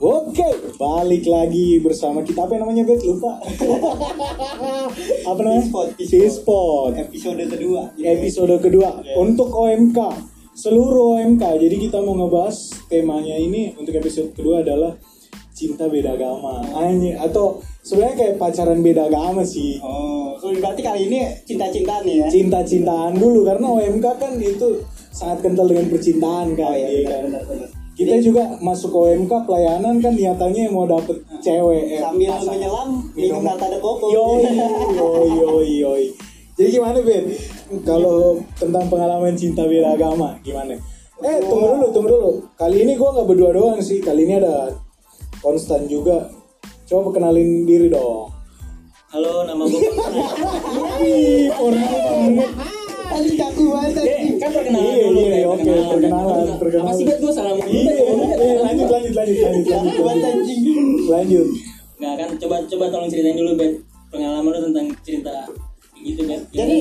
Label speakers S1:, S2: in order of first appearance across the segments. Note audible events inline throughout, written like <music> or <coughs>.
S1: Oke, balik lagi bersama kita apa namanya Bet? Lupa. apa namanya?
S2: Pispot. Pispot. episode kedua
S1: Episode kedua untuk OMK. Seluruh OMK. Jadi kita mau ngebahas temanya ini untuk episode kedua adalah cinta beda agama. Anjir, atau sebenarnya kayak pacaran beda agama sih.
S2: oh so berarti kali ini cinta-cintaan ya
S1: Cinta-cintaan dulu karena OMK kan itu sangat kental dengan percintaan kan.
S2: oh iya
S1: Iya
S2: benar
S1: kan?
S2: benar benar
S1: Kita juga masuk OMK pelayanan kan niatannya mau dapet cewek. eh,
S2: sambil
S1: pasangan.
S2: menyelam minum nata de koko
S1: Yoi, yoi, yoi, yoi. Jadi gimana Ben? Kalau tentang pengalaman cinta beda agama, gimana? Eh, tunggu dulu, tunggu dulu. Kali ini gua nggak berdua doang sih. Kali ini ada Konstan juga. Coba kenalin diri dong.
S3: Halo, nama gue.
S1: Ih, formal banget.
S2: Tadi kaku banget tadi.
S3: Eh, kan perkenalan
S1: Iya,
S3: dulu.
S1: iya,
S3: Ben,
S1: oke, perkenalan, perkenalan.
S3: Apa sih bet gue salah
S1: Iya, iya, lanjut, lanjut, lanjut, lanjut, lanjut,
S2: Buat
S1: lanjut.
S2: anjing
S1: Lanjut.
S3: Nggak kan, coba coba tolong ceritain dulu bet pengalaman lu tentang cerita gitu. Gimana
S2: jadi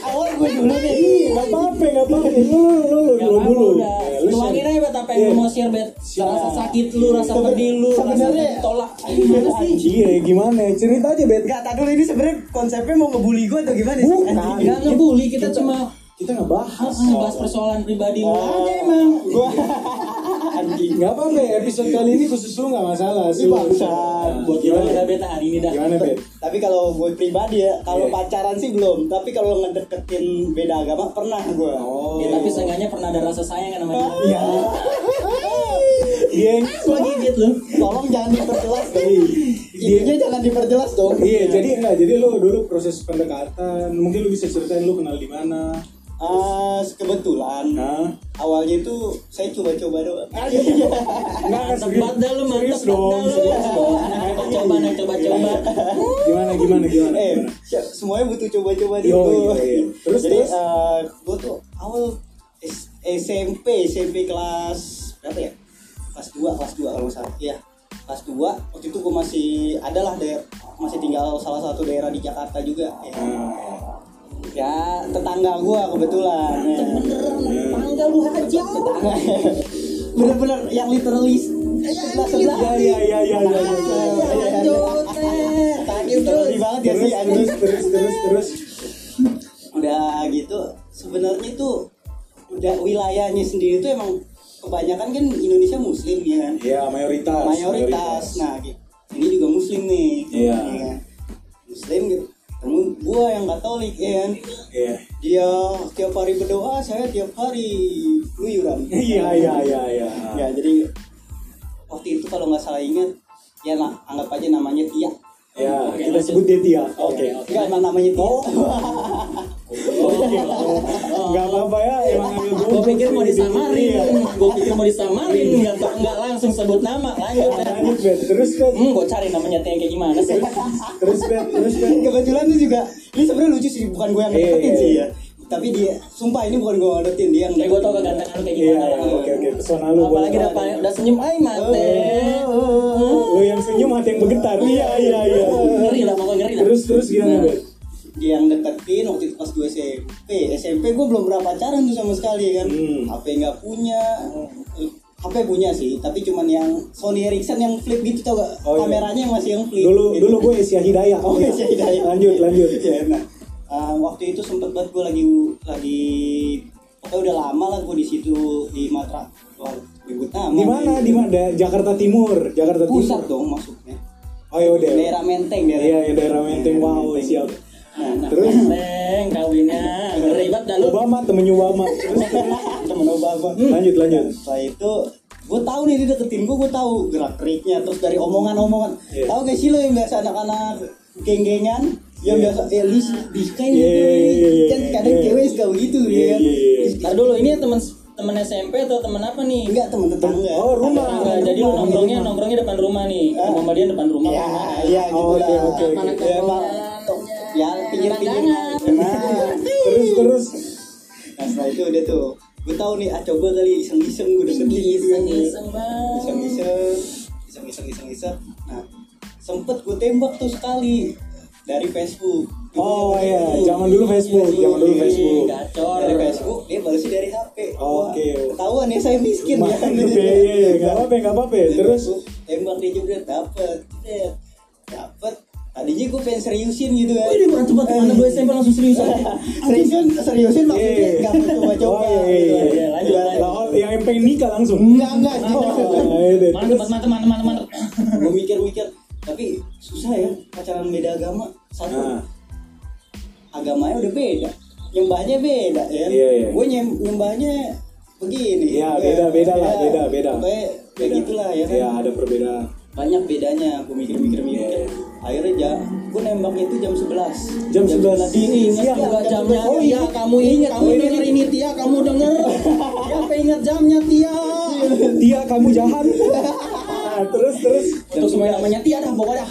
S2: awal gue dulu nih
S1: Ih, nggak apa-apa, nggak apa-apa. Lu, lu, lu, dulu.
S3: udah.
S1: Ya, lu
S3: Tuangin
S1: share.
S3: aja bet apa yang
S1: Iya.
S3: lu mau share bet. Rasa sakit lu, rasa pedih lu, rasa
S2: sebenarnya-
S3: ditolak. Gimana sih?
S1: Iya, gimana? Cerita aja, Bet.
S2: Enggak, tak dulu ini sebenarnya konsepnya mau ngebully gue atau gimana sih?
S1: Bukan.
S2: Anjing.
S3: Gak ngebully, kita cuma
S1: Kita nggak bahas.
S3: ah, ngebahas persoalan pribadi lu aja emang. <laughs>
S2: Anjing.
S1: Nggak apa-apa, episode kali ini khusus lu nggak masalah.
S2: Ini bangsat.
S1: Buat
S3: Gimana
S1: gimana?
S3: dah bet hari ini dah?
S1: Gimana, Bet?
S2: Tapi kalau gue pribadi ya, kalau
S1: Iya.
S2: pacaran sih belum. Tapi kalau ngedeketin beda agama pernah gue.
S1: Oh.
S3: Ya tapi seenggaknya pernah ada rasa sayang kan sama dia.
S1: Iya. Dia
S3: Gua gigit lu.
S2: Tolong jangan diperjelas dong.
S1: Dia
S2: Intinya jangan diperjelas dong.
S1: Iya, jadi enggak, jadi lu dulu proses pendekatan, mungkin lu bisa ceritain lu kenal di mana.
S2: Ah, kebetulan
S1: Nah,
S2: awalnya itu saya coba-coba doang.
S1: enggak kan
S3: Mantep banget dah lu, mantep
S1: serius dong,
S3: banget dah lu.
S1: serius dong.
S3: Coba, anak coba-coba.
S1: Gimana gimana gimana?
S2: eh, ya, semuanya butuh coba-coba
S1: iya, iya. Terus,
S2: Jadi
S1: terus?
S2: eh, gue tuh awal SMP, SMP kelas berapa ya? Kelas 2, kelas 2 kalau nggak salah. Iya. Kelas 2, waktu itu gue masih adalah daerah masih tinggal salah satu daerah di Jakarta juga. Ya,
S1: Nah,
S2: ya tetangga gue kebetulan. Ya.
S3: Tangga lu haji.
S2: Bener-bener yang literally sebelah sebelah.
S1: Iya, iya, iya, iya, iya, iya.
S3: Lanjut, eh.
S2: Literally banget ya
S1: terus,
S2: sih
S1: terus, terus, terus, terus.
S2: udah gitu sebenarnya itu udah wilayahnya sendiri itu emang kebanyakan kan Indonesia Muslim ya kan
S1: Iya, mayoritas.
S2: mayoritas nah gitu. ini juga Muslim nih
S1: Iya.
S2: ya kan? Muslim gitu gua yang Katolik ya kan
S1: Iya.
S2: dia tiap hari berdoa saya tiap hari luyuran <laughs>
S1: Iya, iya, iya, iya.
S2: ya jadi waktu itu kalau nggak salah ingat ya nah, anggap aja namanya Tia
S1: Ya, kita sebut dia Tia. Oke.
S2: enggak emang namanya Tia <laughs>
S1: Enggak apa-apa ya, emang ambil
S3: Gue
S1: bumbu
S3: pikir mau disamarin,
S1: Iya.
S3: gue pikir mau disamarin, nggak nggak langsung sebut nama, lanjut.
S1: Lanjut, Bet. Terus, Bet.
S3: Hmm, gue cari namanya Tia kayak gimana sih?
S1: Terus, Bet. Terus, Bet.
S2: kebetulan tuh juga ini sebenarnya lucu sih bukan gue yang
S1: Iya,
S2: ngedeketin
S1: iya,
S2: sih
S1: iya.
S2: ya tapi dia sumpah ini bukan gue yang ngedeketin dia yang
S3: Kayak gue tau kegantengan lu kayak
S1: Iya,
S3: gimana.
S1: iya, oke, oke. Pesona lu.
S3: Apalagi udah, udah senyum, ay mate.
S1: Lu yang senyum hati yang bergetar. Iya, iya, iya.
S3: Ngeri lah, pokoknya ngeri lah.
S1: Terus, terus gimana,
S3: Nah.
S2: Dia yang deketin waktu itu pas gue SMP SMP gue belum pernah pacaran tuh sama sekali kan
S1: Hmm.
S2: HP nggak punya HP punya sih tapi cuman yang Sony Ericsson yang flip gitu tau gak
S1: Oh, iya.
S2: kameranya yang masih yang flip
S1: Dulu,
S2: gitu.
S1: dulu gue Asia Hidayah. <laughs>
S2: Oh, Asia Hidayah.
S1: Lanjut, lanjut.
S2: ya, nah, uh, waktu itu sempet banget gue lagi lagi pokoknya udah lama lah gue di situ di Matra
S1: Di mana? Di mana? Jakarta Timur. Jakarta Timur.
S2: pusat dong masuknya
S1: Oh, ya udah.
S2: daerah Menteng daerah
S1: Iya, ya daerah Menteng. Wow, siap.
S2: Nah, nah,
S1: Terus
S3: Neng, kawinnya ribet dah lu.
S1: Obama temennya Obama. Terus, <laughs>
S2: temen Obama
S1: lanjut, lanjut.
S2: setelah itu gue tahu nih dia deketin gue gue tahu gerak geriknya terus dari omongan-omongan
S1: Iya.
S2: tahu gak sih lo yang biasa anak-anak geng-gengan yang
S1: Iya.
S2: biasa eh lis diskain
S1: Iya,
S2: gitu
S1: iya, iya, iya,
S2: kan kadang
S1: iya.
S2: cewek suka begitu
S1: Iya,
S2: ya kan
S1: iya, iya.
S3: Ntar dulu, ini teman teman SMP atau teman apa nih?
S2: enggak temen tetangga
S1: Oh, rumah.
S3: Tetangga. Jadi lu nongkrongnya nongkrongnya depan rumah nih.
S2: Ah.
S3: Sama dia depan rumah.
S2: ya
S3: mana?
S2: iya gitu
S1: Oh, oke,
S2: lah
S1: oke, oke.
S3: Mana
S2: ya emang
S3: nongkrongnya?
S2: ya pinggir-pinggir
S3: Langganan.
S2: nah
S1: Terus, terus.
S2: nah setelah itu udah tuh gue tahu nih ah coba kali iseng-iseng gue deketin gitu kan
S3: Iseng-iseng bang.
S2: iseng-iseng iseng-iseng iseng-iseng nah sempet gue tembak tuh sekali dari Facebook
S1: Oh iya, zaman dulu Facebook, zaman dulu Facebook.
S3: Gacor.
S2: dari Facebook dia balasnya dari HP
S1: Oke.
S2: Ketahuan ya saya miskin ya
S1: ya, iya, iya, nggak apa-apa, nggak apa-apa. Terus,
S2: nembak dia juga Jebret. dapet tadinya gue pengen seriusin gitu kan
S3: Wih, mantep banget anak gue SMP langsung serius <laughs> aja.
S2: seriusin seriusin maksudnya
S1: Iya.
S2: nggak mau coba-coba
S1: Oh, iya, iya, iya.
S2: kan.
S3: Iya, lanjut,
S2: Iya,
S3: lanjut.
S1: Lah, yang pengen nikah langsung.
S2: enggak enggak
S1: iya,
S3: Mantep, mantep, mantep, mantep, <coughs> mantep.
S2: gue mikir-mikir tapi susah ya pacaran beda agama satu
S1: Nah,
S2: agamanya udah beda nyembahnya beda ya
S1: Iya, iya.
S2: gue nyem, nyembahnya begini
S1: Iya, beda, beda lah,
S2: Ya,
S1: beda, beda.
S2: pokoknya kayak gitulah ya kan
S1: Iya, ada perbedaan.
S2: banyak bedanya aku mikir-mikir mikir
S1: Iya.
S2: Akhirnya ja, gue nembaknya itu jam 11
S1: Jam 11
S2: diingat
S1: siang.
S2: ya,
S3: Enggak
S2: jam
S3: jamnya
S2: 11. Oh,
S3: Tia,
S2: iya.
S3: kamu ingat, kamu denger ini Tia, kamu denger. Siapa ingat jamnya Tia?
S1: Tia kamu jahat. Nah, <laughs> terus terus.
S3: Untuk semua yang namanya Tia dah pokoknya.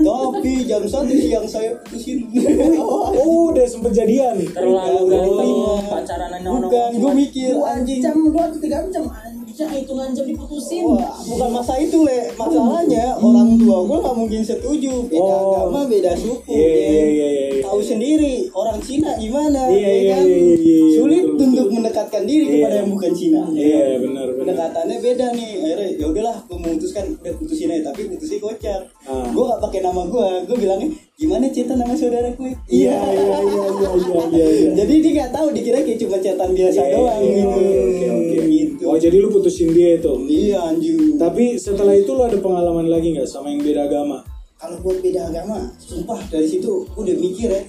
S2: tapi jam satu siang saya putusin <laughs>
S1: Oh, udah sempet jadian.
S3: Terlalu
S2: Oh.
S3: diterima pacaran
S2: bukan gue mikir anjing
S3: jam, dua tiga jam, anjing hitungan jam diputusin.
S2: Wah, bukan masa itu le masalahnya orang tua gue nggak mungkin setuju beda
S1: Oh.
S2: agama beda suku ya.
S1: iya, iya, iya.
S2: tahu sendiri orang Cina gimana
S1: Iya,
S2: ya
S1: iya,
S2: kan
S1: iya, iya, iya,
S2: sulit
S1: betul,
S2: untuk
S1: betul.
S2: mendekatkan diri
S1: Iya.
S2: kepada yang bukan Cina ya
S1: Iya,
S2: kan?
S1: benar benar.
S2: pendekatannya beda nih akhirnya ya udahlah memutuskan udah putusin aja tapi putusnya kocak
S1: Ah.
S2: gue gak pakai nama gue gue bilangnya gimana cerita nama saudara gue
S1: Iya, iya, iya, iya, iya, iya, iya.
S2: jadi dia nggak tahu dikira kayak cuma catatan biasa doang
S1: Iya,
S2: gitu
S1: Oke, oke.
S2: gitu
S1: Oh, jadi lu putusin dia itu.
S2: iya anjing
S1: Tapi setelah itu lu ada pengalaman lagi nggak sama yang beda agama?
S2: kalau buat beda agama sumpah dari situ gue udah mikir ya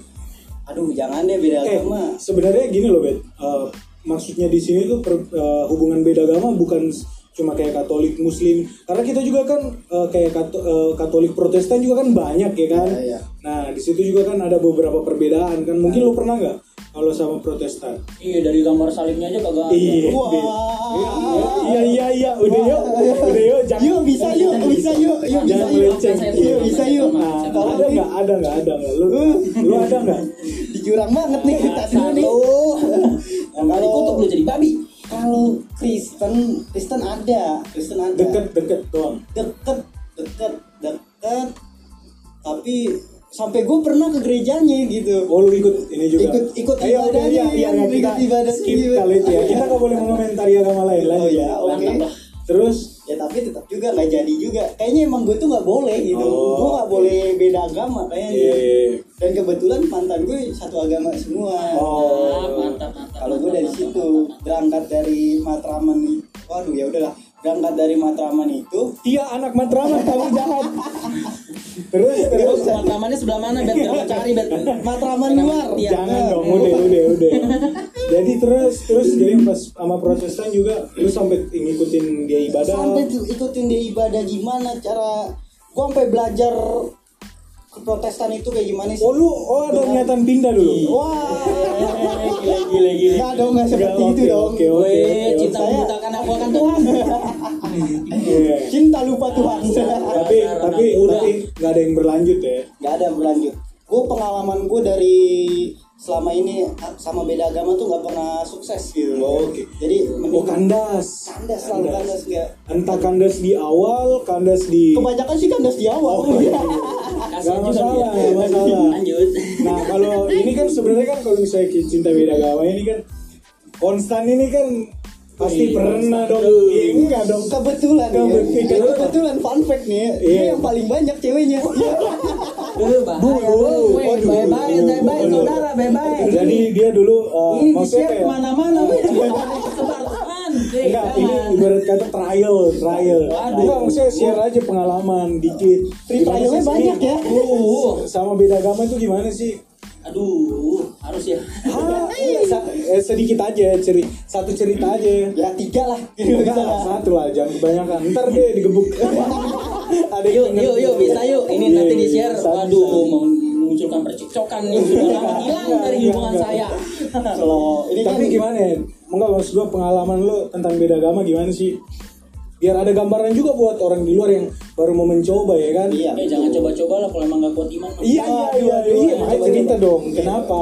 S2: aduh jangan deh beda
S1: Eh,
S2: agama
S1: sebenarnya gini loh, Bet. Eh, maksudnya di sini tuh per- eh, hubungan beda agama bukan cuma kayak Katolik Muslim. Karena kita juga kan eh, kayak Kato- eh, Katolik Protestan juga kan banyak ya kan.
S2: Iya, iya.
S1: Nah, di situ juga kan ada beberapa perbedaan kan. Mungkin lu pernah nggak kalau sama Protestan?
S3: Iya dari gambar salibnya aja kagak ada.
S1: Iya.
S2: Wah.
S1: Iya iya iya, udah yuk, udah yuk, jangan.
S2: Yuk bisa yuk, bisa yuk, yuk bisa
S1: Jangan
S2: yuk, yuk bisa yuk.
S1: Nah,
S2: Kalau
S1: ada nggak? Ada nggak? Ada nggak? Lu, lu ada nggak?
S2: di jurang banget nih kita dulu nih.
S3: Yang kali kutuk lu jadi babi.
S2: Kalau Kristen, Kristen ada, Kristen ada.
S1: Deket-deket doang.
S2: deket, deket, deket. Tapi sampai gue pernah ke gerejanya gitu.
S1: Oh lu ikut ini juga?
S2: Ikut- ikut
S1: Ayo, udah,
S2: ibadahnya,
S1: iya, iya,
S2: kan?
S1: iya, kita
S2: Ikut ibadahnya
S1: skip kali itu ya. Kita nggak boleh mengomentari agama lain
S2: Oh
S1: lagi.
S2: ya, oke.
S3: Lah.
S1: Terus,
S2: Ya tapi tetap juga nggak jadi juga. Kayaknya emang gue tuh nggak boleh gitu.
S1: Oh.
S2: gue nggak boleh beda agama kayaknya.
S1: iya, iya, iya.
S2: Dan kebetulan mantan gue satu agama semua.
S1: Oh,
S3: mantap, mantap.
S2: Kalau gue dari
S3: mantap,
S2: situ
S3: mantap, mantap.
S2: berangkat dari Matraman nih. Waduh ya udahlah. Berangkat dari Matraman itu
S1: Tia anak matraman kamu jahat. Terus, terus.
S3: Matramannya sebelah mana bet? Biar aku cari bet.
S2: Matraman luar.
S1: Jangan dong, udah, udah, udah. Jadi terus, terus jadi pas sama Protestan juga, lu sampai ngikutin dia ibadah.
S2: Sampai ikutin dia ibadah gimana cara gue sampai belajar Protestan itu kayak gimana sih?
S1: Oh lu, oh ada niatan pindah dulu.
S2: Wah.
S3: Gile, gile, gile.
S2: Nggak dong, nggak seperti itu dong.
S1: Oke, oke,
S3: cinta
S2: Saya-
S3: membutakan aku akan Tuhan.
S1: Iya.
S2: Cinta lupa Tuhan.
S1: Tapi, tapi, tapi nggak ada yang berlanjut ya.
S2: Gak ada yang berlanjut. Gue pengalaman gue dari selama ini sama beda agama tuh nggak pernah sukses gitu.
S1: Oh, oke.
S2: Jadi
S1: Oh
S2: mending
S1: kandas.
S2: kandas selalu kandas ya.
S1: Entah kandas di awal, kandas di.
S2: Kebanyakan sih kandas di awal. <laughs>
S3: Kasihan
S1: Nggak
S3: juga
S1: masalah, nggak masalah. <laughs>
S3: Lanjut.
S1: Nah kalau ini kan sebenarnya kan kalau misalnya cinta beda agama ini kan konstan ini kan pasti
S3: Iya,
S1: pernah dong.
S3: konstan.
S1: Iya, enggak dong.
S2: kebetulan ya.
S1: Kebetulan.
S2: kebetulan fun fact nih
S1: Iya.
S2: dia yang paling banyak ceweknya <laughs>
S1: Waduh.
S3: bye-bye, bye-bye,
S1: Waduh.
S3: saudara, bye-bye.
S1: Jadi dia dulu uh, <laughs>
S3: Ini
S1: maksudnya kayak.
S3: Eh,
S1: Enggak, ini
S3: jangan.
S1: ibarat kata trial, trial.
S3: Waduh.
S1: Enggak, maksudnya share aja pengalaman dikit.
S2: Free
S1: Gimana
S2: trialnya
S1: sih,
S2: banyak
S1: Sri?
S2: ya.
S3: Uh,
S1: Sama beda agama itu gimana sih?
S3: aduh, harus ya.
S1: Ah, sa- eh, sedikit aja ceri satu cerita aja.
S2: ya tiga lah
S1: Enggak, satu lah, jangan kebanyakan. Ntar deh digebuk. <laughs> Ada
S3: Yuk, yuk, yuk, bisa yuk. Ini
S1: Iya,
S3: nanti
S1: iya,
S3: di-share.
S1: bisa,
S3: Waduh,
S1: bisa.
S3: mau memunculkan percekcokan yang sudah lama <laughs> hilang dari hubungan
S1: Enggak,
S3: saya.
S2: kalau ini kan
S1: Tapi gimana ya? Enggak maksud gua pengalaman lu tentang beda agama gimana sih? Biar ada gambaran juga buat orang di luar yang baru mau mencoba ya kan?
S2: iya
S3: Eh, jangan coba-coba lah kalau emang gak kuat iman.
S1: Iya iya iya iya, makanya
S2: coba,
S1: cerita dong. Kenapa?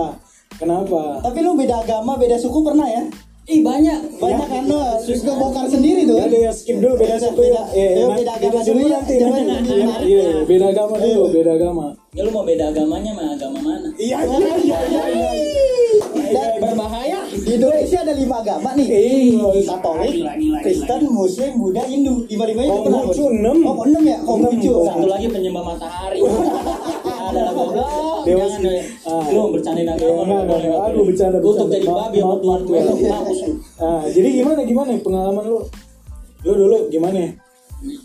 S1: Kenapa?
S2: tapi lu beda agama beda suku pernah ya
S3: Ih, banyak.
S2: banyak kan lo suka bongkar sendiri tuh
S1: Ya ada ya skip dulu beda
S2: Beda-
S1: suku ya. nanti-
S2: beda agama dulu ya.
S1: nanti. Nanti Iya. Iya, beda agama dulu, beda agama.
S3: Ya lu mau beda agamanya mah agama mana?
S1: Iya iya iya iya. iya.
S2: Dan
S3: Berbahaya.
S2: Di Indonesia ada lima agama nih.
S1: Eh,
S2: Katolik, Kristen, Muslim, Buddha, Hindu. Lima limanya itu
S1: Konghucu
S2: kenapa?
S1: enam.
S2: Oh enam ya, Konghucu.
S1: Enam.
S3: Satu lagi penyembah matahari. <laughs>
S1: Dewa
S3: Jangan deh.
S1: Ah.
S3: Lu bercandain agama.
S1: enggak, enggak, enggak. Aduh, bercanda,
S3: Untuk jadi babi sama gue. Mampus lu.
S1: Ah, jadi gimana gimana pengalaman lu? Lu dulu gimana?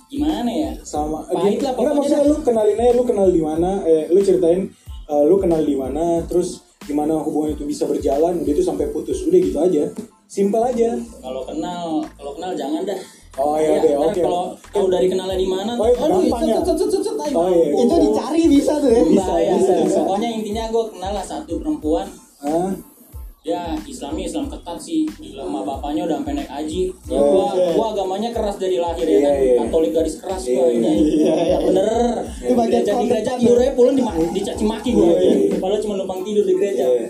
S3: Gimana ya?
S1: Sama
S3: Pahit lah
S1: Enggak
S3: pokoknya
S1: maksudnya
S3: dah.
S1: lu kenalin aja lu kenal di mana? Eh, lu ceritain eh, lu kenal di mana, terus gimana hubungan itu bisa berjalan, udah itu sampai putus, udah gitu aja. Simpel aja.
S3: Kalau kenal, kalau kenal jangan dah.
S1: Oh, iya, deh,
S3: ntar
S1: oke.
S3: Kalau tahu dari kenalnya di mana,
S1: Oh, itu
S3: aduh,
S1: ya?
S3: cet, cet, cet, cet,
S1: Oh, iya.
S3: mampus.
S2: Itu dicari bisa tuh ya.
S1: Bisa,
S3: Bahaya.
S1: bisa, bisa.
S3: Pokoknya intinya gue kenal lah satu perempuan
S1: Hah?
S3: ya Islamnya Islam ketat sih Gila, sama bapaknya udah sampai naik haji ya,
S1: Oh,
S3: gua,
S2: iya.
S3: gua agamanya keras dari lahir
S1: Iya,
S3: ya kan
S1: iya.
S3: Katolik garis keras gua
S1: Iya,
S3: ini
S2: iya, iya.
S3: bener
S2: Itu bagian
S3: gereja di gereja
S2: konten
S3: tidur aja pulang dicaci maki gua
S1: Iya, iya.
S3: padahal cuma numpang tidur di gereja
S1: Iya.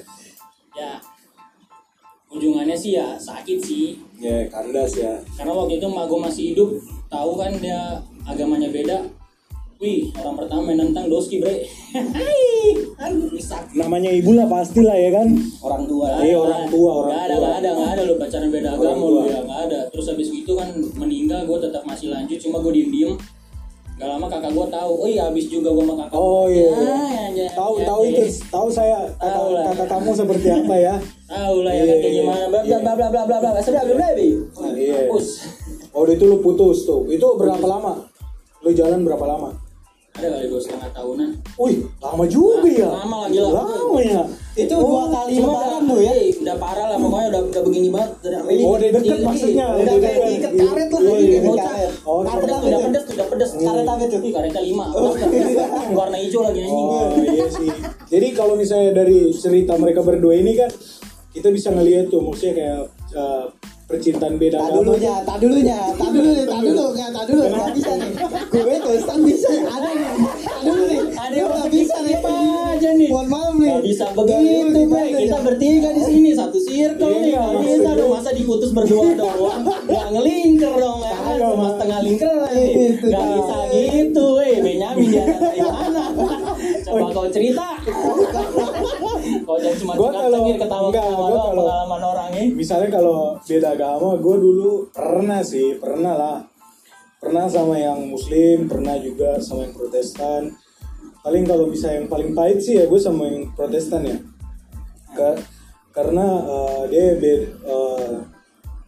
S3: ya ujungannya sih ya sakit sih
S1: Ya, kandas ya.
S3: karena waktu itu emak gua masih hidup tahu kan dia agamanya beda wih orang pertama yang nentang doski bre <laughs> Hai, aduh rusak
S1: Namanya ibu lah pastilah ya kan.
S2: Orang tua.
S1: Iya, orang tua, orang
S3: Nggak ada,
S1: tua.
S3: nggak ada, nggak ada lu pacaran beda
S1: Orang
S3: agama lu ya, nggak ada. Terus habis gitu kan meninggal, gue tetap masih lanjut, cuma gue diem diem. Gak lama kakak gue tahu, oh iya habis juga gue sama kakak.
S1: Oh iya.
S3: Ya,
S1: iya.
S3: ya,
S1: tahu tahu itu, tahu saya
S3: Tahu
S1: kakak, kakak kamu seperti apa ya.
S3: Tahu lah ya kan kayak
S1: Iya,
S3: gimana, bla
S1: iya.
S3: bla bla bla bla bla. Sudah belum baby.
S1: Iya.
S3: Hapus.
S1: Oh, itu lu putus tuh. Itu berapa lama? Lu jalan berapa lama?
S3: Ada kali dua setengah tahunan.
S1: Wih, lama juga ya.
S3: Lama lagi lah.
S1: Lama ya.
S2: Itu dua kali lebaran tuh ya.
S3: eh, udah parah lah, pokoknya udah udah begini banget. Udah,
S1: Oh, udah deket
S3: Iya,
S1: maksudnya.
S3: iya.
S2: Udah kayak diikat karet lah,
S1: Iya, iya.
S2: diikat karet.
S1: Oh,
S2: Karet apa
S3: udah pedes, udah pedes.
S2: Karet apa tuh?
S3: Ih, karetnya lima. Warna hijau lagi anjing.
S1: Oh iya sih. Jadi kalau misalnya dari cerita mereka berdua ini kan kita bisa ngelihat tuh maksudnya kayak uh, percintaan beda
S2: Tak dulunya, tak dulunya, tak dulu nih, tak dulu, nggak tak dulu, nggak bisa nih. Gue Tristan bisa, ada nih, tak dulu nih.
S3: Ada
S2: Gue
S3: yang
S2: nggak bisa nih.
S3: aja nih.
S2: Mohon maaf nih.
S3: Gak bisa
S2: Nggak
S3: begitu,
S2: gimana
S3: Kita
S2: ya?
S3: bertiga di sini satu circle
S1: Iya,
S3: nih. Gak bisa dong masa diputus berdua doang. Gak ngelingker dong ya kan. Cuma
S1: Mas.
S3: setengah lingker nih.
S2: Itu,
S3: Gak
S2: Kak.
S3: bisa gitu, eh. Benyamin dia dari mana? Coba kau cerita. Kau jangan cuma
S1: Gua kalau-
S3: ketawa
S1: enggak, gua kalau-
S3: pengalaman orang ini.
S1: Misalnya kalau beda agama, gue dulu pernah sih, pernah lah. Pernah sama yang muslim, pernah juga sama yang protestan. Paling kalau bisa yang paling pahit sih ya gue sama yang protestan ya. Ka- karena uh, dia bed, uh,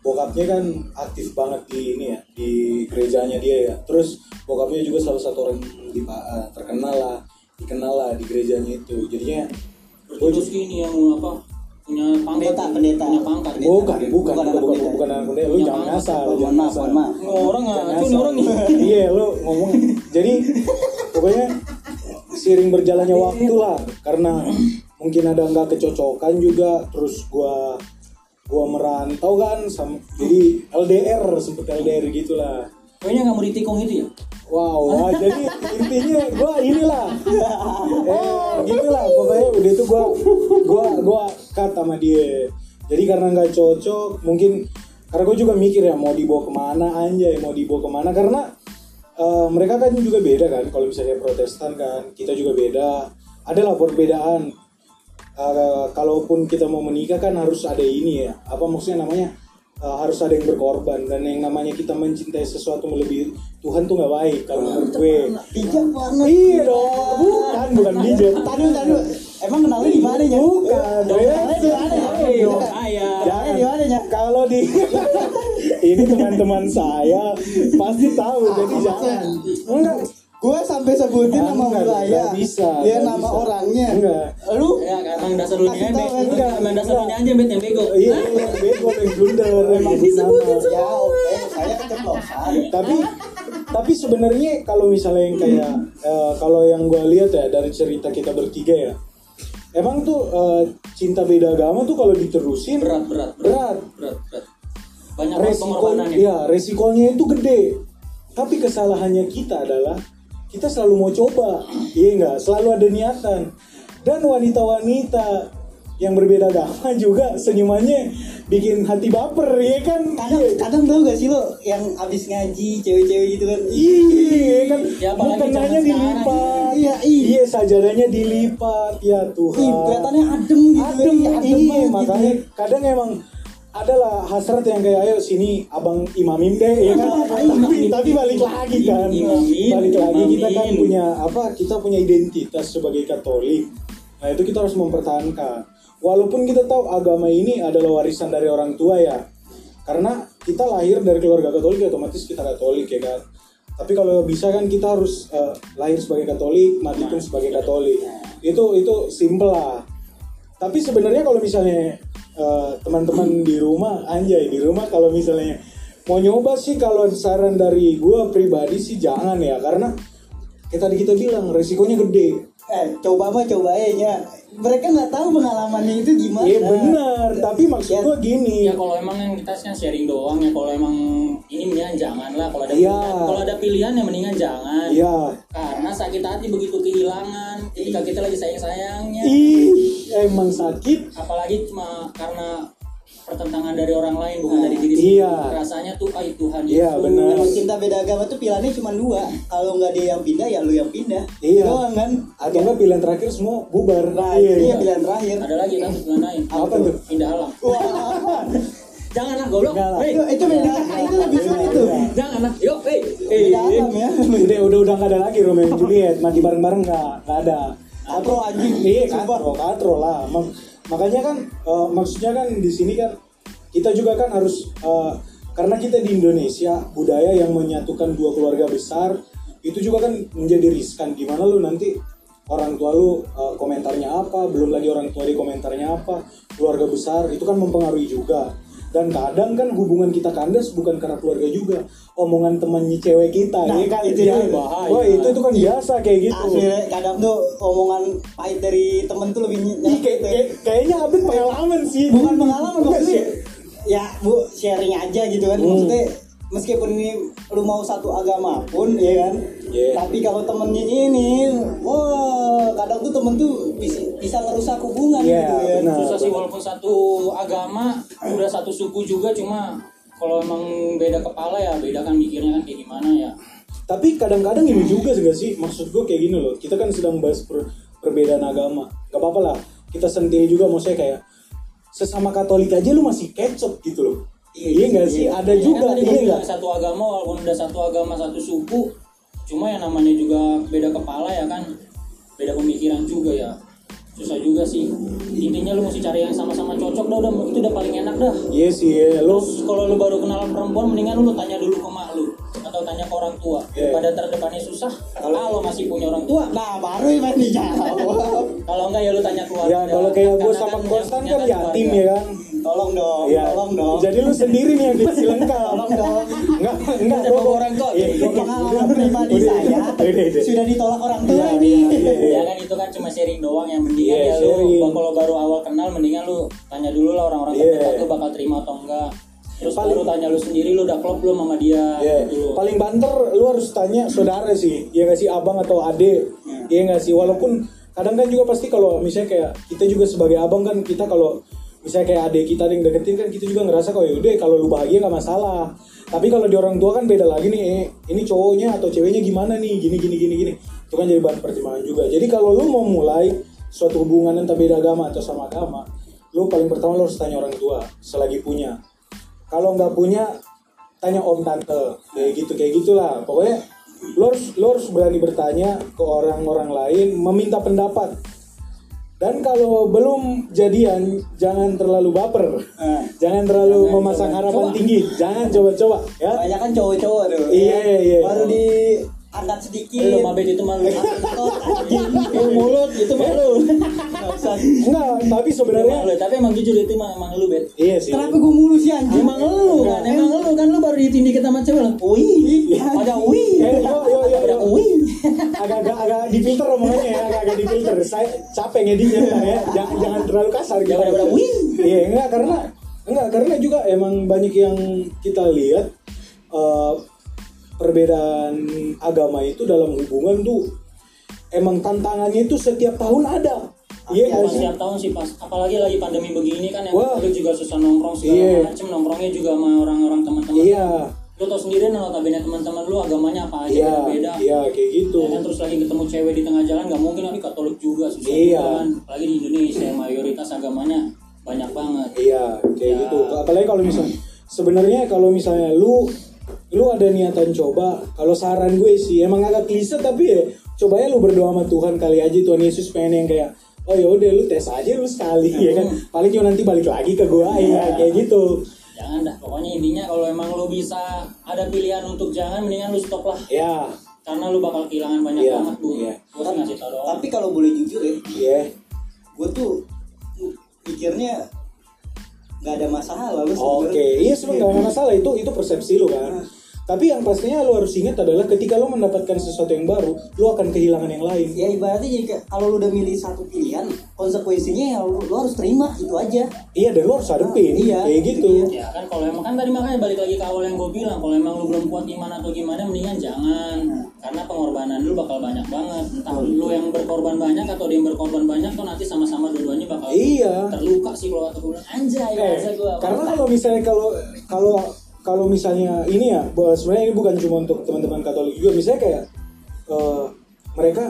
S1: bokapnya kan aktif banget di ini ya, di gerejanya dia ya. Terus bokapnya juga salah satu orang di, uh, terkenal lah, dikenal lah di gerejanya itu. Jadinya gue
S3: Terus ini yang apa? Punya pangkat.
S2: Pendeta, pendeta.
S3: Punya pangkat.
S1: Bukan, bukan, bukan,
S2: Bukan anak
S1: bukan,
S2: pendeta.
S1: bukan anak pendeta. Lu jangan ngasal, jangan ngasal.
S2: maaf.
S3: Orang
S1: ngasal.
S3: orang nih. <laughs>
S1: Iya, lu ngomong. Jadi pokoknya seiring berjalannya waktu lah, karena mungkin ada nggak kecocokan juga, terus gua gua merantau kan, sama, jadi LDR sempet LDR gitulah.
S3: Kayaknya nggak mau ditikung itu ya?
S1: Wow, wah, jadi intinya gua inilah, <laughs> eh, gitulah pokoknya udah itu gua gua gua cut sama dia. Jadi karena nggak cocok, mungkin karena gue juga mikir ya mau dibawa ke mana anjay, mau dibawa ke mana karena eh, mereka kan juga beda kan. Kalau misalnya Protestan kan, kita juga beda. Adalah perbedaan. Eh, kalaupun kita mau menikah kan harus ada ini ya. Apa maksudnya namanya? Eh, harus ada yang berkorban dan yang namanya kita mencintai sesuatu melebihi Tuhan tuh nggak baik kalau menurut gue.
S2: Bijak banget.
S1: Iya dong, bukan bukan bijak.
S2: Tadi tadi emang kenalnya di mana ya?
S1: Bukan,
S2: Kenalnya di mana ya? Kenalnya di mana ya?
S1: Kalau di <laughs> ini teman-teman saya pasti tahu jadi jangan. Enggak,
S2: Gue sampai sebutin nama
S1: Enggak,
S2: wilayah.
S1: enggak bisa,
S2: Dia
S1: enggak
S2: nama
S1: bisa.
S2: orangnya.
S1: Enggak.
S2: Lu
S3: Ya, emang dasar lu
S2: enggak.
S3: Emang dasar lu nih aja, Bet, yang bego.
S1: Iya, iya, bego yang blunder emang
S3: disebutin
S1: nama.
S2: ya oke, saya keceplosan.
S1: tapi tapi sebenarnya kalau misalnya yang kayak eh, kalau yang gue lihat ya dari cerita kita bertiga ya emang tuh eh, cinta beda agama tuh kalau diterusin
S3: Berat, berat,
S1: berat.
S3: berat, berat. Banyak banget
S1: resiko ya? resikonya itu gede. Tapi kesalahannya kita adalah kita selalu mau coba iya enggak selalu ada niatan. Dan wanita-wanita yang berbeda agama juga senyumannya bikin hati baper ya kan
S2: Kadang kadang tau gak sih lo yang abis ngaji cewek-cewek gitu kan?
S1: Iya kan,
S3: Ya,
S1: bukannya dilipat,
S2: Iya, iya.
S1: iya sajadahnya dilipat, ya Tuhan.
S2: kelihatannya adem gitu.
S1: adem,
S2: ya,
S1: iya,
S2: banget
S1: makanya
S2: gitu.
S1: kadang emang adalah hasrat yang kayak ayo sini abang imamin deh ya kan tapi tapi balik lagi kan
S3: Imamin,
S1: balik lagi kita kan punya apa kita punya identitas sebagai Katolik nah itu kita harus mempertahankan walaupun kita tahu agama ini adalah warisan dari orang tua ya. Karena kita lahir dari keluarga Katolik ya otomatis kita Katolik ya kan? Tapi kalau bisa kan kita harus eh, lahir sebagai Katolik mati pun sebagai Katolik. Itu itu simple lah. Tapi sebenarnya kalau misalnya eh, teman-teman di rumah anjay di rumah kalau misalnya mau nyoba sih kalau saran dari gua pribadi sih jangan ya. Karena kayak tadi kita bilang resikonya gede
S2: eh coba mah coba aja mereka nggak tahu pengalamannya itu gimana.
S1: Iya benar. Tapi maksud gua gini.
S3: Ya kalau emang yang kita sharing doang ya. Kalau emang ini mendingan jangan lah. Kalau ada
S1: Iya.
S3: pilihan. Kalau ada pilihan ya mendingan jangan.
S1: Ya
S3: karena sakit hati begitu kehilangan. Ketika kita lagi sayang sayangnya
S1: ih emang sakit.
S3: Apalagi cuma karena pertentangan dari orang lain bukan dari diri sendiri.
S1: Iya.
S3: rasanya tuh ay Tuhan
S1: Iya, benar.
S2: Kalau cinta beda agama tuh pilihannya cuma dua. Kalau nggak dia yang pindah ya lu yang pindah.
S1: Iya.
S2: doang kan?
S1: Atau enggak pilihan terakhir semua bubar.
S2: Nah
S1: Iya,
S2: ini
S1: iya.
S2: pilihan terakhir.
S3: Ada lagi kan pilihan lain
S1: Apa tuh?
S3: pindah alam.
S2: Wah. <laughs> Apa?
S3: jangan lah goblok. Hei,
S2: itu, itu beda itu lebih sulit itu
S3: jangan lah yuk hei.
S2: Beda alam ya.
S1: Udah udah udah nggak ada lagi Romeo and Juliet. Mati bareng bareng nggak nggak ada.
S2: Katro anjing.
S1: Iya
S2: Sumpah.
S1: katro katro lah. Mak- makanya kan eh, maksudnya kan di sini kan kita juga kan harus eh, karena kita di Indonesia budaya yang menyatukan dua keluarga besar itu juga kan menjadi riskan. Gimana lu nanti orang tua lu eh, komentarnya apa belum lagi orang tua di komentarnya apa keluarga besar itu kan mempengaruhi juga dan kadang kan hubungan kita kandas bukan karena keluarga juga omongan temannya cewek kita
S2: Nah,
S1: ya kan
S2: itu
S1: Ya,
S3: bahaya.
S1: wah itu itu kan biasa kayak gitu
S2: Asli, kadang tuh omongan pahit dari temen tuh lebih
S1: Ih,
S2: nyakit
S1: kayak,
S2: tuh.
S1: kayak- kayaknya Abid pengalaman sih
S2: bukan pengalaman
S1: Enggak
S2: maksudnya
S1: sih.
S2: ya bu sharing aja gitu kan
S1: Hmm.
S2: maksudnya meskipun ini lu mau satu agama pun ya kan?
S1: Iya.
S2: tapi kalau temennya ini wah kadang tuh temen tuh bisa, bisa ngerusak hubungan
S1: Iya,
S2: gitu ya.
S1: benar.
S3: susah sih walaupun satu agama udah satu suku juga cuma kalau emang beda kepala ya beda kan mikirnya kan kayak gimana ya.
S1: Tapi kadang-kadang ini juga sih gak sih maksud gue kayak gini loh. Kita kan sedang bahas per- perbedaan agama. Gak apa-apa lah kita sendiri juga maksudnya kayak sesama Katolik aja lu masih kecot gitu loh
S2: Iya,
S1: iya gak sih? Ada
S3: Ya
S1: juga
S3: kan
S1: iya
S3: gua bilang
S1: gak
S3: satu agama walaupun udah satu agama satu suku cuma yang namanya juga beda kepala ya kan? Beda pemikiran juga ya. Susah juga sih. Intinya lu mesti cari yang sama-sama cocok dah udah itu udah paling enak dah.
S1: Iya sih ya lo
S3: Terus kalau lu baru kenal perempuan mendingan lu tanya dulu ke mak lu atau tanya ke orang tua.
S1: Iya.
S3: pada terdepannya susah kalau masih punya orang tua
S2: nah baru main dijawab <laughs>
S3: kalau enggak ya lu tanya keluarga
S1: ya kalau kayak gue sama
S3: kan
S1: Konstan kan yatim
S3: keluarga.
S1: ya kan
S2: tolong dong
S1: Iya.
S2: tolong dong
S1: Jadi lu sendiri nih yang dikasih <laughs> lengkap.
S2: tolong dong
S1: Enggak, enggak.
S3: Orang kok.
S1: Iya, iya.
S2: pengalaman pribadi saya
S1: udah, udah.
S2: sudah ditolak orang tua
S1: Iya,
S2: ini
S1: iya, iya, iya.
S3: ya kan itu kan cuma sharing doang yang mendingan ya lu
S1: sharing.
S3: kalau baru awal kenal mendingan lu tanya dulu lah orang-orang
S1: Iya.
S3: terdekat lu bakal terima atau enggak terus
S1: Paling-
S3: baru tanya lu sendiri lu udah klop belum sama dia
S1: Iya.
S3: gitu
S1: Paling banter lu harus tanya saudara sih, ya nggak sih abang atau ade, ya nggak sih. Walaupun kadang kan juga pasti kalau misalnya kayak kita juga sebagai abang kan kita kalau misalnya kayak ade kita yang deketin kan kita juga ngerasa kok yaudah kalau lu bahagia nggak masalah. Tapi kalau di orang tua kan beda lagi nih, eh, ini cowoknya atau ceweknya gimana nih, gini gini gini gini. Itu kan jadi bahan pertimbangan juga. Jadi kalau lu mau mulai suatu hubungan entah beda agama atau sama agama, lu paling pertama lu harus tanya orang tua selagi punya kalau nggak punya tanya om tante kayak gitu kayak gitulah pokoknya lo harus lo harus berani bertanya ke orang-orang lain meminta pendapat dan kalau belum jadian jangan terlalu baper.
S2: Nah.
S1: jangan terlalu
S3: Jangan
S1: memasang
S3: coba-coba.
S1: harapan tinggi. Jangan coba-coba ya.
S2: Banyak kan cowok-cowok tuh.
S1: Iya, iya, iya.
S2: baru diangkat sedikit.
S3: Lu mabet itu malu. Lu mulut itu malu.
S1: Enggak tapi sebenarnya
S3: malu tapi emang jujur itu emang, emang lu bet
S1: iya sih.
S2: Kenapa gue mulu sih anjing?
S3: Emang lu kan? emang lu kan? Lu baru ditindih sama cewek lah. Wih ada wih.
S1: Eh,
S3: ada
S1: yo. Agak-agak agak difilter omongannya ya agak-agak difilter saya capek ngeditnya ya. Jangan jangan terlalu kasar gitu.
S3: Jangan ada wih.
S1: iya enggak karena enggak karena juga emang banyak yang kita lihat eh, perbedaan agama itu dalam hubungan tuh emang tantangannya itu setiap tahun ada. Iya sih?
S3: setiap tahun sih pas apalagi lagi pandemi begini kan yang
S1: Wah.
S3: Juga susah nongkrong segala
S1: Iya.
S3: macem nongkrongnya juga sama orang-orang teman-teman.
S1: Iya
S3: lu tau sendiri notabene teman-teman lu agamanya apa aja
S1: iya
S3: beda
S1: iya kayak gitu.
S3: Ya kan terus lagi ketemu cewek di tengah jalan nggak mungkin ini Katolik juga susah
S1: Iya.
S3: juga kan apalagi di Indonesia yang mayoritas agamanya banyak banget.
S1: Iya kayak
S3: Ya.
S1: gitu. Apalagi kalau misalnya sebenarnya kalau misalnya lu lu ada niatan coba kalau saran gue sih emang agak klise tapi ya coba ya lu berdoa sama Tuhan kali aja. Tuhan Yesus pengen yang kayak oh ya udah lu tes aja lu sekali ya kan. Paling cuma nanti balik lagi ke gua ya kayak gitu
S3: jangan dah pokoknya intinya kalau emang lu bisa ada pilihan untuk jangan mendingan lu stop lah.
S1: Ya
S3: karena lu bakal kehilangan banyak
S1: Iya,
S3: banget bu.
S1: iya.
S3: gue sih ngasih tau doang.
S2: Tapi kalau boleh jujur ya,
S1: iya.
S2: gue tuh mikirnya nggak ada masalah lu
S1: Oke,
S2: sebenarnya.
S1: iya sebenarnya nggak ada masalah. Itu itu persepsi lu kan. Tapi yang pastinya lu harus ingat adalah ketika lu mendapatkan sesuatu yang baru, lu akan kehilangan yang lain.
S2: Ya ibaratnya jadi kayak kalau lu udah milih satu pilihan, konsekuensinya ya lu, lu harus terima itu aja.
S1: Iya, dan lu harus hadepin.
S2: Iya,
S1: kayak gitu.
S3: ya kan kalau emang kan tadi makanya balik lagi ke awal yang gue bilang kalau emang lu belum kuat iman atau gimana mendingan jangan karena pengorbanan lu bakal banyak banget entah lu yang berkorban banyak atau dia yang berkorban banyak tuh nanti sama-sama dua-duanya bakal
S1: Iya.
S3: terluka sih kalau kata gue bilang anjay
S1: Eh,
S3: gue
S1: karena kalau misalnya kalau kalau kalau misalnya ini ya, sebenarnya ini bukan cuma untuk teman-teman Katolik juga, misalnya kayak eh, mereka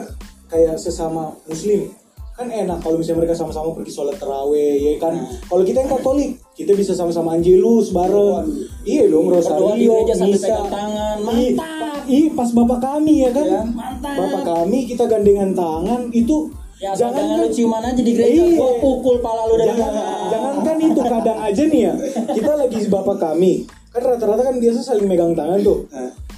S1: kayak sesama Muslim. Kan enak kalau misalnya mereka sama-sama pergi sholat terawih ya kan? Kalau kita yang Katolik kita bisa sama-sama Angelus bareng. Iya dong Rosario
S3: pegang tangan.
S1: Ih,
S3: Mantap.
S1: ih pas bapak kami ya kan?
S2: Ya,
S3: mantap.
S1: bapak kami kita gandengan tangan itu
S3: ya jangan
S1: kan-
S3: lu ciuman aja di gereja.
S1: Iya.
S3: gua pukul pala lu dari
S1: jangan,
S3: belakang.
S1: jangankan itu kadang aja nih ya. Kita lagi bapak kami kan rata-rata kan biasa saling megang tangan tuh.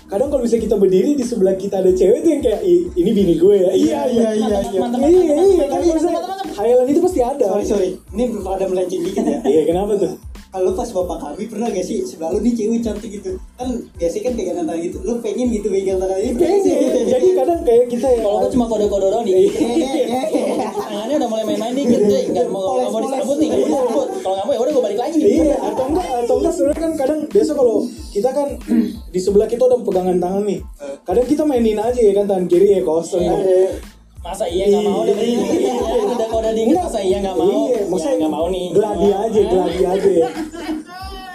S1: Kadang kalau bisa kita berdiri di sebelah kita ada cewek tuh yang kayak "Ih, ini bini gue ya. Iya iya iya iya
S3: mantap,
S1: iya.
S3: mantap,
S1: iya
S3: mantap,
S1: kan khayalan itu pasti ada.
S2: Sorry sorry, ini ada melenceng dikit ya.
S1: iya kenapa tuh?
S2: Kalau pas bapak kami pernah gak sih sebelah lu nih cewek cantik gitu? Kan biasanya kan pegangan tangan gitu, lu pengen gitu pegang tangan ini sih?
S1: Pengen. jadi kadang kayak kita ya.
S3: Kalau cuma kode-kode doang di
S1: Iya.
S3: tangannya udah mulai main-main dikit cuy nggak mau nggak mau disambut nih nggak mau disambut. Kalau nggak mau ya udah gua balik lagi. Nih
S1: Iya, enggak sebenarnya kan kadang biasa kalau kita kan di sebelah kita udah pegangan tangan nih. Kadang kita mainin aja ya kan tangan kiri ya kosong.
S3: Iya. masa iya nggak mau udah berdiri Iya, udah kode dikit masa iya nggak mau
S1: Iya,
S3: ya
S1: maksudnya
S3: nggak mau nih
S1: Gladi
S3: Nggak mau.
S1: aja, gladi aja. <laughs>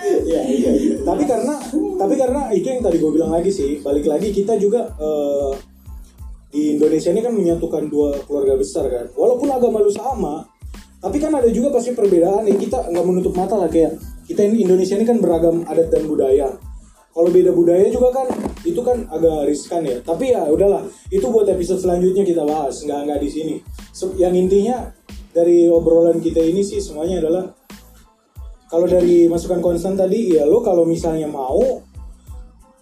S1: Iya, iya. Tapi karena tapi karena itu yang tadi gue bilang lagi sih, balik lagi kita juga eh, di Indonesia ini kan menyatukan dua keluarga besar kan. Walaupun agama lu sama, tapi kan ada juga pasti perbedaan ya kita nggak menutup mata lah kayak kita ini Indonesia ini kan beragam adat dan budaya. Kalau beda budaya juga kan itu kan agak riskan ya. Tapi ya udahlah, itu buat episode selanjutnya kita bahas, nggak nggak di sini. Yang intinya dari obrolan kita ini sih semuanya adalah kalau dari masukan konstan tadi ya lo kalau misalnya mau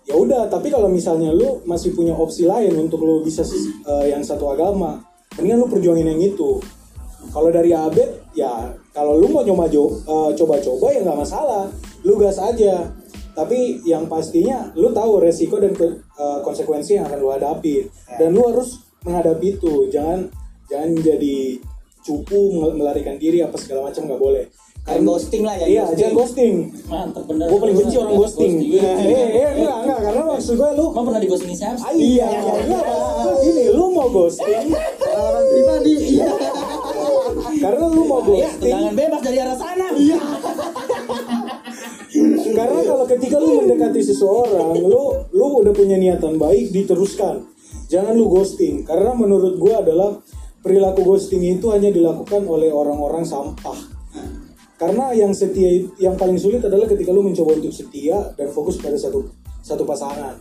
S1: ya udah tapi kalau misalnya lo masih punya opsi lain untuk lo bisa eh, yang satu agama mendingan lo perjuangin yang itu kalau dari Abed ya kalau lu mau nyoba eh, coba-coba ya nggak masalah. Lu gas aja. Tapi yang pastinya lu tahu resiko dan ke- eh, konsekuensi yang akan lu hadapi. Dan lu harus menghadapi itu. Jangan jangan jadi cupu mel- melarikan diri apa segala macam nggak boleh.
S2: Kayak ghosting lah ya,
S1: iya
S2: ghosting.
S1: jangan ghosting.
S3: Mantep bener
S1: gue paling benci orang ghosting.
S3: Ghosting.
S1: eh eh enggak enggak. Karena maksud gue lu
S3: Emang pernah di ghosting siapa
S1: iya iya gue <laughs> gini lu mau ghosting <laughs>
S2: Pengalaman pribadi. Iya.
S1: Karena lu mau
S3: ya
S1: ghosting
S3: tendangan bebas dari arah sana
S1: Karena kalau ketika lu mendekati seseorang, lu lu udah punya niatan baik, diteruskan. Jangan lu ghosting. Karena menurut gua adalah perilaku ghosting itu hanya dilakukan oleh orang-orang sampah. Karena yang setia yang paling sulit adalah ketika lu mencoba untuk setia dan fokus pada satu satu pasangan.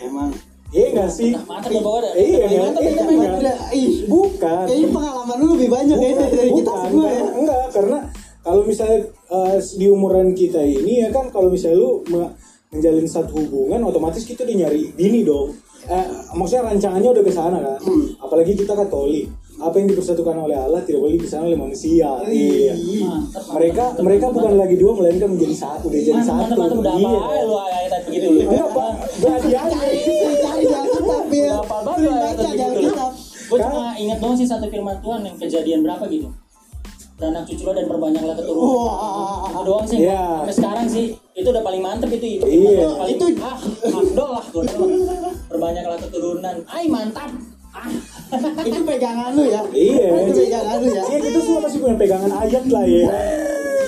S2: Emang.
S1: Iya nggak sih?
S3: mantap ya bawa dah
S1: Iya, nggak? Iya, nggak?
S2: Udah, ih.
S1: Bukan.
S2: Kayaknya pengalaman lu lebih banyak ya
S1: Bukan,
S2: dari kita semua ya.
S1: Enggak, karena kalau misalnya eh, di umuran kita ini ya kan kalau misalnya lu me- menjalin satu hubungan otomatis kita udah nyari bini dong. Eh, maksudnya rancangannya udah ke sana kan.
S2: Hmm.
S1: Apalagi kita Katolik. Apa yang dipersatukan oleh Allah tidak boleh dipersatukan oleh manusia. Iya.
S3: Mantap,
S1: Mereka
S3: mantap,
S1: mereka
S3: mantap,
S1: bukan lagi dua melainkan menjadi satu, udah jadi
S3: mantap
S1: satu.
S3: mantap mantap udah
S1: Iya.
S3: apa lu ayat begitu lu
S1: Enggak, Pak. Gladi aja.
S2: Cari jangan kitab ya.
S3: Apa ayat
S2: baca jangan
S3: begitu
S2: kitab.
S3: gue cuma ingat doang sih satu firman Tuhan yang kejadian berapa gitu beranak cucu lo dan perbanyaklah keturunan
S2: Wah.
S3: itu doang sih
S1: Iya.
S3: sampai sekarang sih itu udah paling mantep itu itu
S1: Iya.
S3: paling
S2: Itu-
S3: ah afdol lah gua bilang. perbanyaklah keturunan ay mantap ah <laughs>
S2: Itu pegangan lu ya.
S1: Iya.
S2: Itu pegangan lu ya.
S1: Iya kita semua masih punya pegangan ayat lah ya.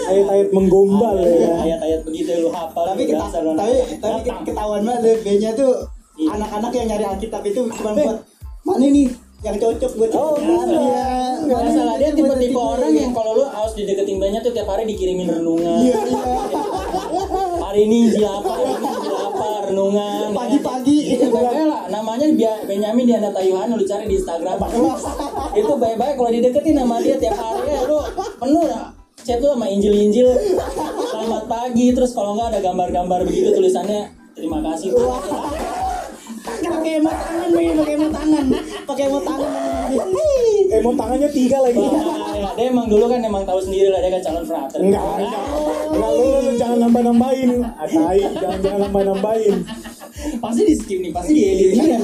S1: Ayat-ayat menggombal ya.
S3: ayat-ayat begitu lu hafal
S2: Tapi kita, tapi tapi ketahuan banget B-nya tuh
S3: Iya.
S2: anak-anak yang nyari Alkitab itu cuma buat mana nih yang cocok buat
S1: Oh.
S2: Iya.
S3: Nggak salah dia tipe-tipe orang yang kalau lu harus dideketin banyak tuh tiap hari dikirimin renungan
S2: Iya, iya. <laughs>
S3: hari ini injil <laughs>
S2: Pagi-pagi.
S3: itu baik lah namanya Bia- Benyamin Dianata Yohana lu cari di Instagram. <laughs> Itu baik-baik kalau dideketin sama dia tiap hari. Ya lu penuh ya chat lu sama injil-injil. Selamat pagi. Terus kalau nggak ada gambar-gambar begitu tulisannya terima kasih.
S2: Pakai emot tangan nih, pakai emot tangan. Pakai emot tangan.
S1: Eh mau tangannya tiga lagi.
S3: Ya, dia emang dulu kan emang tahu sendiri lah dia kan calon frater
S1: Enggak, enggak. Enggak lu, jangan nambah-nambahin. Atai, jangan jangan nambah-nambahin.
S3: pasti di skip nih pasti diedit nih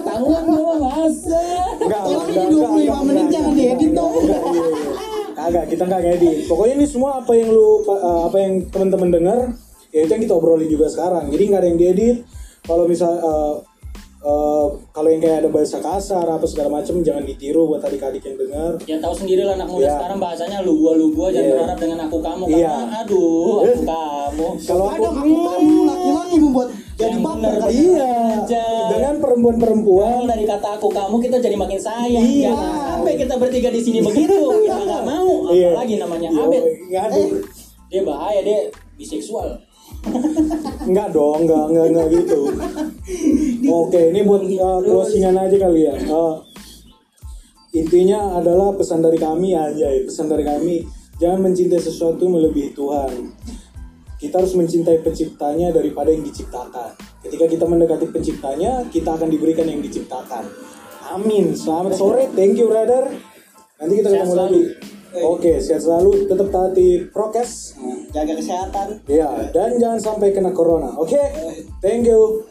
S3: tahuan gua masa
S1: Enggak,
S2: Tolong
S1: enggak,
S2: ini 25
S1: enggak,
S2: menit
S1: enggak,
S2: jangan diedit
S1: enggak,
S2: dong.
S1: enggak, iya, iya. Kagak, kita enggak ngedit. Pokoknya ini semua apa yang lu uh, apa yang teman-teman dengar, ya itu yang kita obrolin juga sekarang. Jadi nggak ada yang diedit. Kalau misal uh, uh, kalau yang kayak ada bahasa kasar apa segala macam jangan ditiru buat adik-adik yang dengar.
S3: ya tahu sendiri lah anak muda
S1: Iya.
S3: sekarang bahasanya lu gua lu gua jangan
S1: Iya.
S3: berharap dengan aku kamu
S1: Iya.
S3: karena aduh aku kamu
S1: Kalau aku
S2: aku kamu laki-laki membuat jadi baper.
S3: bener.
S2: kan?
S1: iya
S3: Aja.
S1: dengan perempuan-perempuan
S3: dari kata aku kamu kita jadi makin sayang
S1: Iya.
S3: Jangan sampai kita bertiga di sini begitu <laughs> kita nggak mau
S1: Iya.
S3: apalagi namanya
S1: Yo,
S3: Abed
S1: aduh.
S3: dia bahaya dia biseksual
S1: Enggak dong, enggak, enggak, enggak gitu. Oke, ini buat uh, closingan aja kali ya. Uh, intinya adalah pesan dari kami aja ya, pesan dari kami jangan mencintai sesuatu melebihi Tuhan. Kita harus mencintai penciptanya daripada yang diciptakan. Ketika kita mendekati penciptanya, kita akan diberikan yang diciptakan. Amin. Selamat sore. Thank you, brother. Nanti kita ketemu lagi. Oke, sehat selalu. Tetap taati prokes.
S2: Jaga kesehatan.
S1: Ya, dan jangan sampai kena corona. Oke? Thank you.